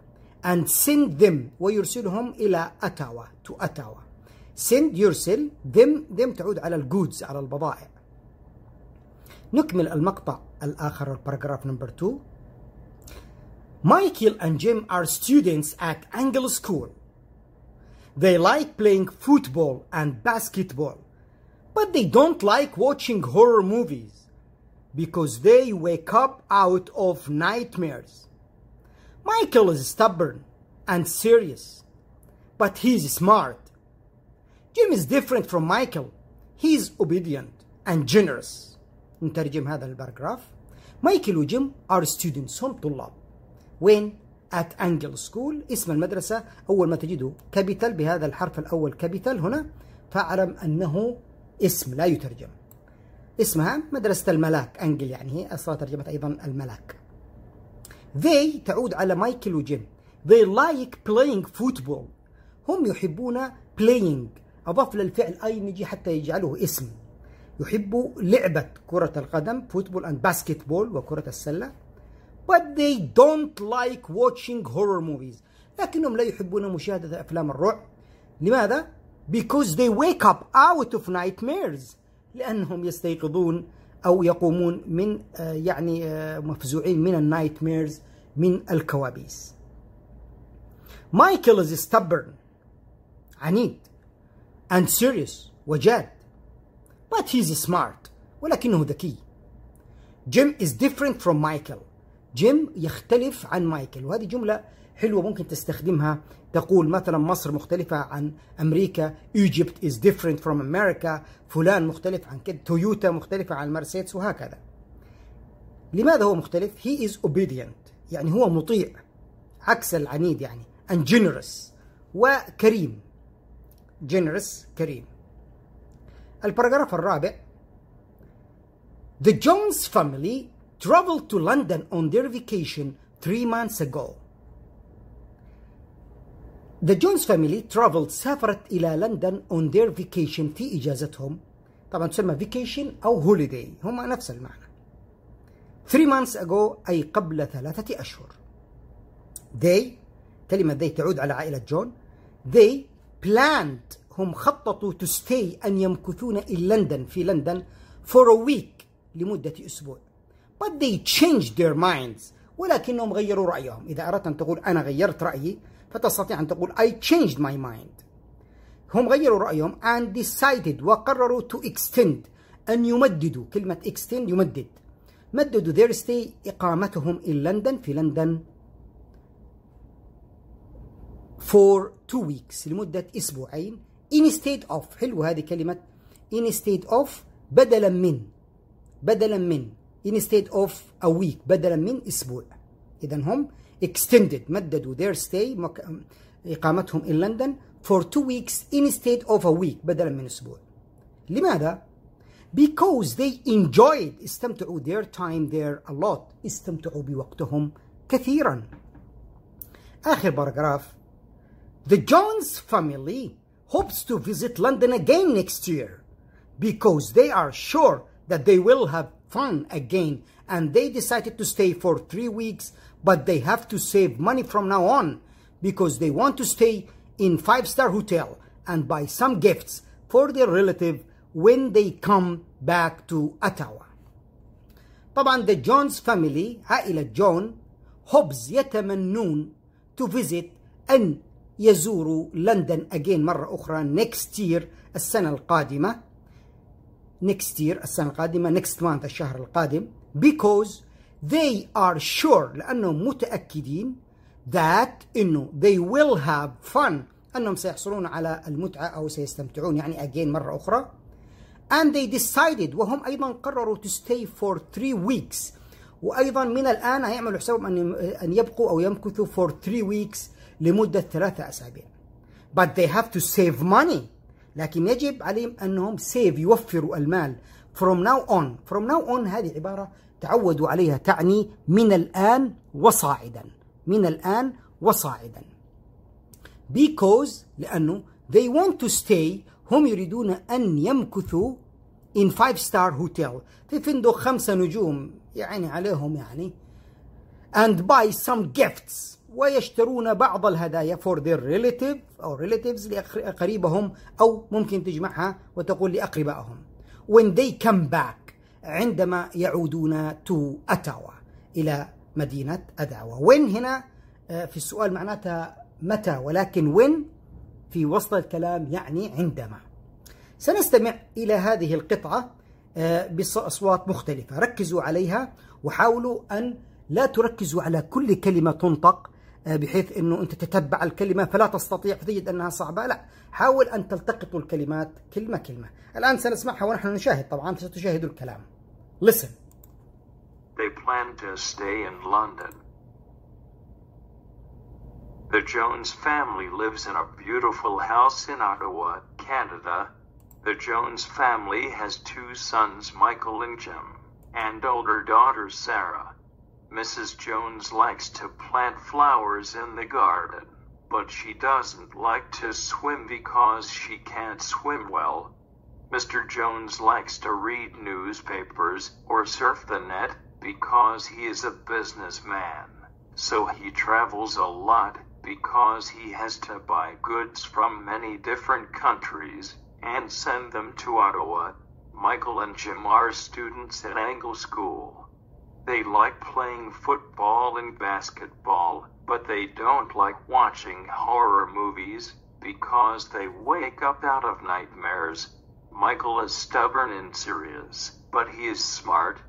[SPEAKER 1] and send them ويرسلهم إلى أتاوا to أتاوا. send يرسل. them them تعود على الجودز على البضائع. نكمل المقطع الآخر الباراجراف نمبر 2 Michael and Jim are students at Angle School. They like playing football and basketball, but they don't like watching horror movies because they wake up out of nightmares. Michael is stubborn and serious, but he's smart. Jim is different from Michael. He's obedient and generous. نترجم هذا الباراجراف. مايكل وجيم are students هم طلاب. وين؟ at Angel School. اسم المدرسة أول ما تجده capital بهذا الحرف الأول capital هنا فاعلم أنه اسم لا يترجم. اسمها مدرسة الملاك. Angel يعني هي أصلا ترجمة أيضا الملاك. They تعود على مايكل وجيم they like playing football. هم يحبون playing. أضاف للفعل أي نجي حتى يجعله اسم. يحبوا لعبة كرة القدم فوتبول and basketball وكرة السلة. but they don't like watching horror movies لكنهم لا يحبون مشاهدة أفلام الرعب لماذا؟ because they wake up out of nightmares لأنهم يستيقظون أو يقومون من آه، يعني آه، مفزوعين من النايتميرز من الكوابيس مايكل is stubborn عنيد and serious وجاد but he's smart ولكنه ذكي Jim is different from Michael جيم يختلف عن مايكل وهذه جملة حلوة ممكن تستخدمها. تقول مثلا مصر مختلفة عن أمريكا Egypt is different from America فلان مختلف عن كده تويوتا مختلفة عن مرسيدس وهكذا. لماذا هو مختلف؟ He is obedient يعني هو مطيع عكس العنيد يعني and generous وكريم. Generous كريم. الباراجراف الرابع The Jones family traveled to London on their vacation three months ago. The Jones family traveled سافرت إلى لندن on their vacation في إجازتهم طبعا تسمى vacation أو holiday هما نفس المعنى three months ago أي قبل ثلاثة أشهر they كلمة they تعود على عائلة جون they planned هم خططوا to stay أن يمكثون in لندن في لندن for a week لمدة أسبوع but they changed their minds. ولكنهم غيروا رأيهم. إذا أردت أن تقول أنا غيرت رأيي فتستطيع أن تقول I changed my mind. هم غيروا رأيهم and decided وقرروا to extend أن يمددوا. كلمة extend يمدد. مددوا their stay إقامتهم in لندن في لندن for two weeks لمدة أسبوعين. Instead of حلو هذه كلمة. Instead of بدلا من. بدلا من. instead of a week بدلا من أسبوع إذا هم extended مددوا their stay مك... إقامتهم in London for two weeks instead of a week بدلا من أسبوع لماذا؟ because they enjoyed استمتعوا their time there a lot استمتعوا بوقتهم كثيرا آخر باراجراف The Jones family hopes to visit London again next year because they are sure that they will have fun again and they decided to stay for three weeks but they have to save money from now on because they want to stay in five star hotel and buy some gifts for their relative when they come back to Ottawa طبعا the Jones family عائلة جون هوبز يتمنون to visit أن يزوروا لندن again مرة أخرى next year السنة القادمة next year السنة القادمة next month الشهر القادم because they are sure لأنهم متأكدين that إنه they will have fun أنهم سيحصلون على المتعة أو سيستمتعون يعني again مرة أخرى. And they decided وهم أيضا قرروا to stay for three weeks. وأيضا من الآن هيعملوا حسابهم أن أن يبقوا أو يمكثوا for three weeks لمدة ثلاثة أسابيع. But they have to save money. لكن يجب عليهم أنهم save يوفروا المال. From now on from now on هذه عبارة تعودوا عليها تعني من الآن وصاعدا. من الآن وصاعدا. Because لأنه they want to stay هم يريدون أن يمكثوا in five star hotel. في فندق خمسة نجوم يعني عليهم يعني. And buy some gifts. ويشترون بعض الهدايا for their relative أو relatives لقريبهم أو ممكن تجمعها وتقول لأقربائهم. When they come back عندما يعودون to أتاوا إلى مدينة أداوا when هنا؟ في السؤال معناتها متى ولكن when في وسط الكلام يعني عندما. سنستمع إلى هذه القطعة بأصوات مختلفة. ركزوا عليها وحاولوا أن لا تركزوا على كل كلمة تنطق بحيث أنه أنت تتبع الكلمة فلا تستطيع فتجد أنها صعبة لا حاول أن تلتقطوا الكلمات كلمة كلمة الآن سنسمعها ونحن نشاهد طبعا ستشاهدوا الكلام Listen
[SPEAKER 12] They plan to stay in London. The Jones family lives in a beautiful house in Ottawa, Canada. The Jones family has two sons, Michael and Jim, and older daughter Sarah. Mrs. Jones likes to plant flowers in the garden, but she doesn't like to swim because she can't swim well. Mr. Jones likes to read newspapers or surf the net because he is a businessman. So he travels a lot because he has to buy goods from many different countries and send them to Ottawa. Michael and Jim are students at Angle School. They like playing football and basketball, but they don't like watching horror movies because they wake up out of nightmares. Michael is stubborn and serious, but he is smart.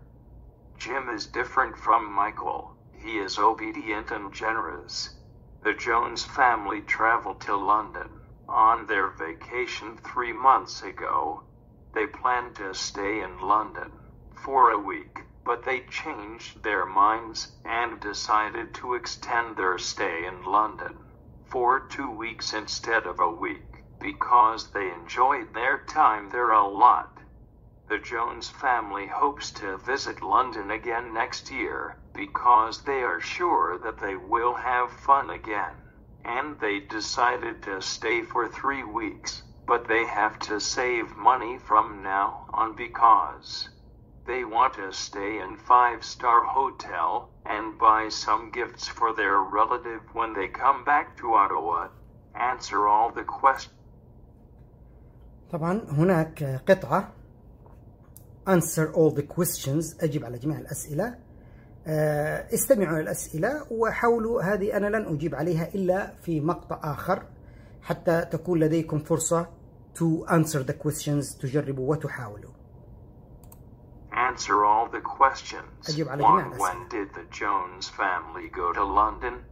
[SPEAKER 12] Jim is different from Michael. He is obedient and generous. The Jones family traveled to London on their vacation three months ago. They planned to stay in London for a week, but they changed their minds and decided to extend their stay in London for two weeks instead of a week because they enjoyed their time there a lot. The Jones family hopes to visit London again next year because they are sure that they will have fun again. And they decided to stay for three weeks, but they have to save money from now on because they want to stay in five-star hotel and buy some gifts for their relative when they come back to Ottawa. Answer all the questions.
[SPEAKER 1] طبعا هناك قطعة answer all the questions أجب على جميع الأسئلة استمعوا الأسئلة وحاولوا هذه أنا لن أجيب عليها إلا في مقطع آخر حتى تكون لديكم فرصة to answer the questions تجربوا وتحاولوا
[SPEAKER 12] Answer all the questions. One, when did the Jones family go to London?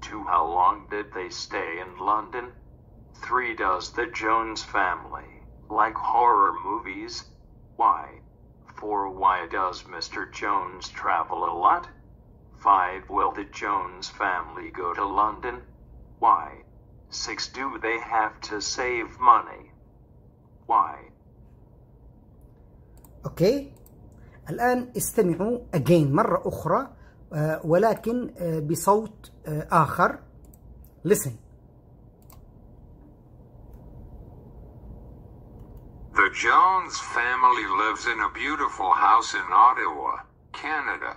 [SPEAKER 12] Two, how long did they stay in London? Three, does the Jones family like horror movies? Why? Four, why does Mr. Jones travel a lot? Five, will the Jones family go to London? Why? Six, do they have to save money? Why?
[SPEAKER 1] Okay. الآن استمعوا again مرة أخرى آه، ولكن آه، بصوت آه، آخر listen
[SPEAKER 13] The Jones family lives in a beautiful house in Ottawa, Canada.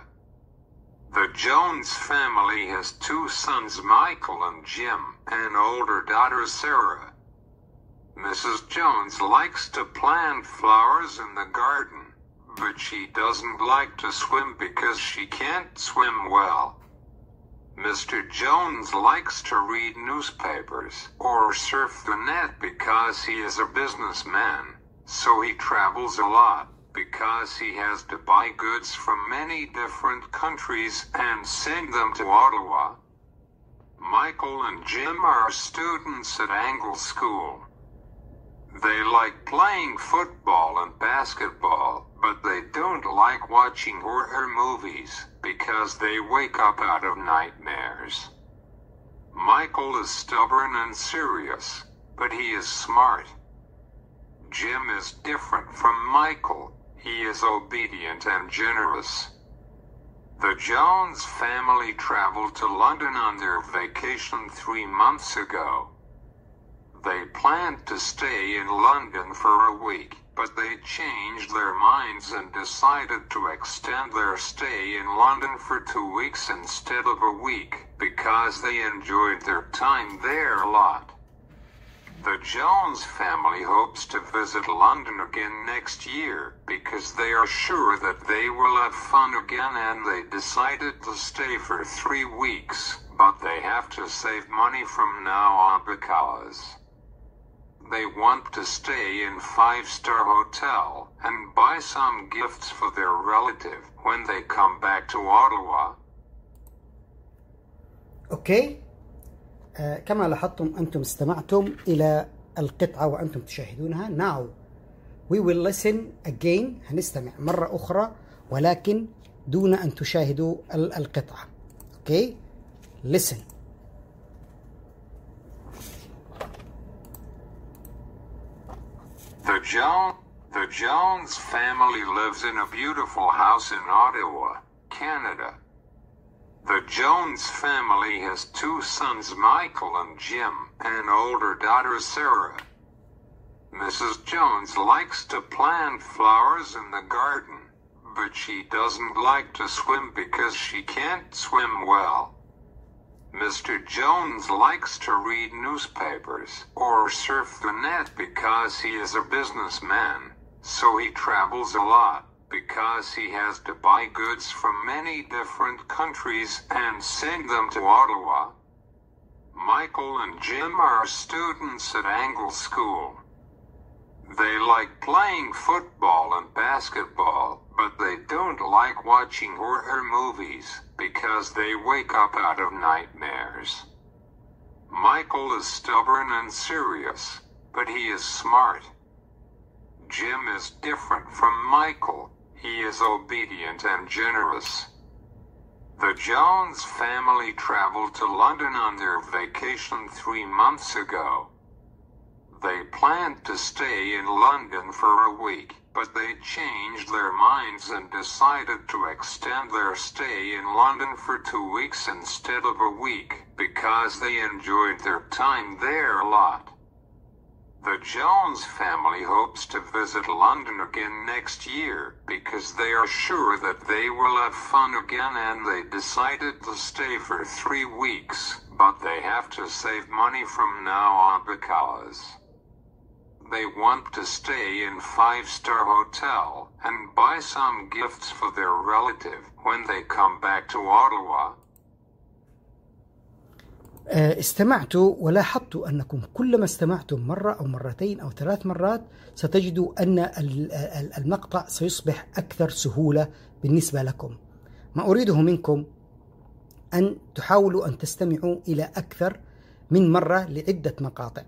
[SPEAKER 13] The Jones family has two sons, Michael and Jim, and older daughter Sarah. Mrs. Jones likes to plant flowers in the garden, but she doesn't like to swim because she can't swim well. Mr. Jones likes to read newspapers or surf the net because he is a businessman, so he travels a lot because he has to buy goods from many different countries and send them to Ottawa. Michael and Jim are students at Angle School. They like playing football and basketball, but they don't like watching horror movies because they wake up out of nightmares. Michael is stubborn and serious, but he is smart. Jim is different from Michael. He is obedient and generous. The Jones family traveled to London on their vacation three months ago. They planned to stay in London for a week, but they changed their minds and decided to extend their stay in London for two weeks instead of a week because they enjoyed their time there a lot. The Jones family hopes to visit London again next year because they are sure that they will have fun again and they decided to stay for three weeks, but they have to save money from now on because they want to stay in five-star hotel and buy some gifts for their relative when they come back to Ottawa.
[SPEAKER 1] اوكي آه كما لاحظتم انتم استمعتم الى القطعه وانتم تشاهدونها now we will listen again هنستمع مره اخرى ولكن دون ان تشاهدوا ال- القطعه اوكي listen
[SPEAKER 13] The Jones the Jones family lives in a beautiful house in Ottawa, Canada. The Jones family has two sons, Michael and Jim, and older daughter Sarah. Mrs. Jones likes to plant flowers in the garden, but she doesn't like to swim because she can't swim well. Mr. Jones likes to read newspapers or surf the net because he is a businessman, so he travels a lot because he has to buy goods from many different countries and send them to Ottawa. Michael and Jim are students at Angle School. They like playing football and basketball, but they don't like watching horror movies because they wake up out of nightmares. Michael is stubborn and serious, but he is smart. Jim is different from Michael. He is obedient and generous. The Jones family traveled to London on their vacation three months ago. They planned to stay in London for a week, but they changed their minds and decided to extend their stay in London for two weeks instead of a week because they enjoyed their time there a lot. The Jones family hopes to visit London again next year because they are sure that they will have fun again and they decided to stay for three weeks, but they have to save money from now on because they want to stay in five-star hotel and buy some gifts for their relative when they come back to Ottawa.
[SPEAKER 1] آه، استمعتوا ولاحظتوا أنكم كلما استمعتم مرة أو مرتين أو ثلاث مرات ستجدوا أن ال- ال- المقطع سيصبح أكثر سهولة بالنسبة لكم ما أريده منكم أن تحاولوا أن تستمعوا إلى أكثر من مرة لعدة مقاطع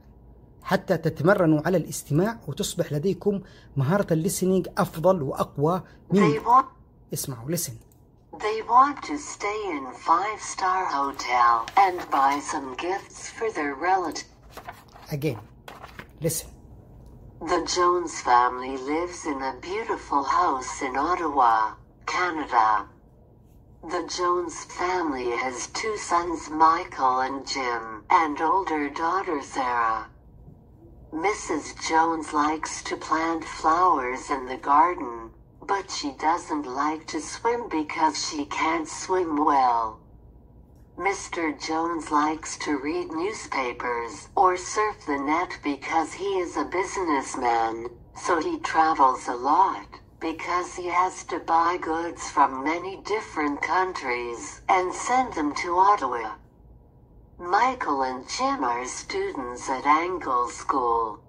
[SPEAKER 1] حتى تتمرنوا على الاستماع وتصبح لديكم مهارة الليسنينج أفضل وأقوى من اسمعوا listen
[SPEAKER 14] they want to stay in five star hotel and buy some gifts for their relative.
[SPEAKER 1] again listen
[SPEAKER 14] The Jones family lives in a beautiful house in Ottawa, Canada. The Jones family has two sons, Michael and Jim, and older daughter Sarah. Mrs. Jones likes to plant flowers in the garden, but she doesn't like to swim because she can't swim well. Mr. Jones likes to read newspapers or surf the net because he is a businessman, so he travels a lot because he has to buy goods from many different countries and send them to Ottawa. Michael and Jim are students at Angle School.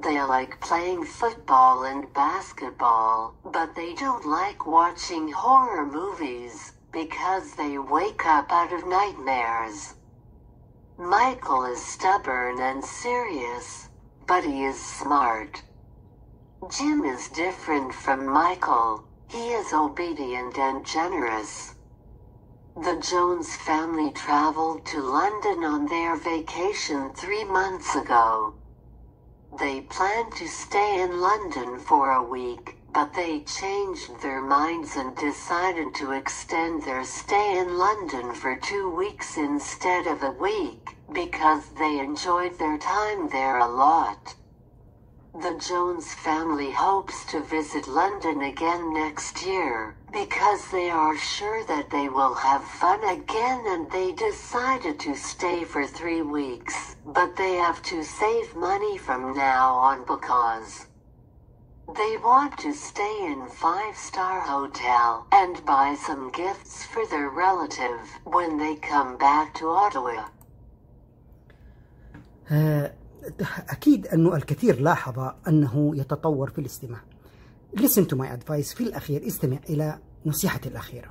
[SPEAKER 14] They like playing football and basketball, but they don't like watching horror movies because they wake up out of nightmares. Michael is stubborn and serious, but he is smart. Jim is different from Michael. He is obedient and generous. The Jones family traveled to London on their vacation three months ago. They planned to stay in London for a week, but they changed their minds and decided to extend their stay in London for two weeks instead of a week, because they enjoyed their time there a lot. The Jones family hopes to visit London again next year because they are sure that they will have fun again and they decided to stay for three weeks, but they have to save money from now on because they want to stay in five-star hotel and buy some gifts for their relative when they come back to Ottawa.
[SPEAKER 1] آه، أكيد أنه الكثير لاحظ أنه يتطور في الاستماع. Listen to my advice. في الأخير استمع إلى نصيحتي الأخيرة.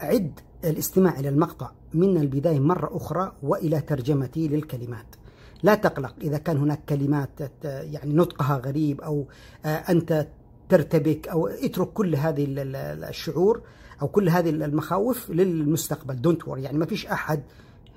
[SPEAKER 1] عد الاستماع إلى المقطع من البداية مرة أخرى وإلى ترجمتي للكلمات. لا تقلق. إذا كان هناك كلمات يعني نطقها غريب أو آه، أنت ترتبك أو اترك كل هذه ال- ال- الشعور أو كل هذه المخاوف للمستقبل. دونت worry. يعني ما فيش أحد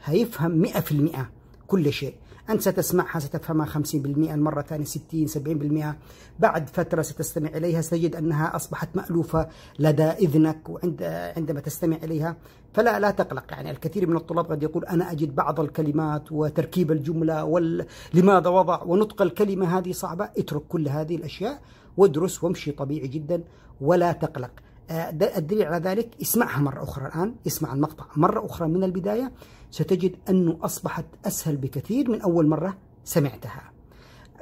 [SPEAKER 1] هيفهم 100% كل شيء. أنت ستسمعها ستفهمها 50% المرة الثانية 60 70% بعد فترة ستستمع إليها ستجد أنها أصبحت مألوفة لدى إذنك وعند عندما تستمع إليها. فلا لا تقلق يعني الكثير من الطلاب قد يقول أنا أجد بعض الكلمات وتركيب الجملة ولماذا وضع ونطق الكلمة هذه صعبة. اترك كل هذه الأشياء وادرس وامشي طبيعي جدا ولا تقلق. آه، الدليل على ذلك اسمعها مرة أخرى الآن اسمع المقطع مرة أخرى من البداية. ستجد أنه أصبحت أسهل بكثير من أول مرة سمعتها.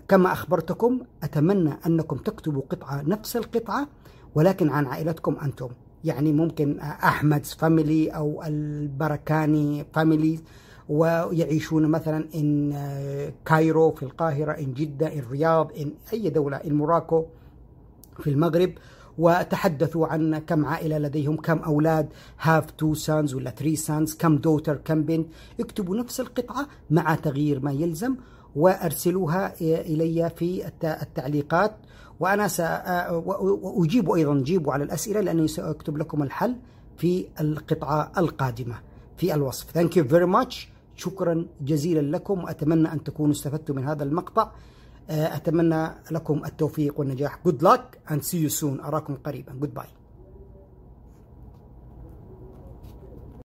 [SPEAKER 1] كما أخبرتكم أتمنى أنكم تكتبوا قطعة نفس القطعة ولكن عن عائلتكم أنتم. يعني ممكن أحمد family أو البركاني family ويعيشون مثلا in Cairo في القاهرة in جدة in رياض in أي دولة in Morocco في المغرب. وتحدثوا عن كم عائلة لديهم كم أولاد have two sons ولا three sons كم daughter كم بنت. اكتبوا نفس القطعة مع تغيير ما يلزم وأرسلوها إلي في الت- التعليقات. وأنا سأجيب أيضا جيبوا على الأسئلة لأني سأكتب لكم الحل في القطعة القادمة في الوصف. Thank you very much. شكرا جزيلا لكم. وأتمنى أن تكونوا استفدتوا من هذا المقطع. أتمنى لكم التوفيق والنجاح. Good luck and see you soon. أراكم قريبا. Goodbye.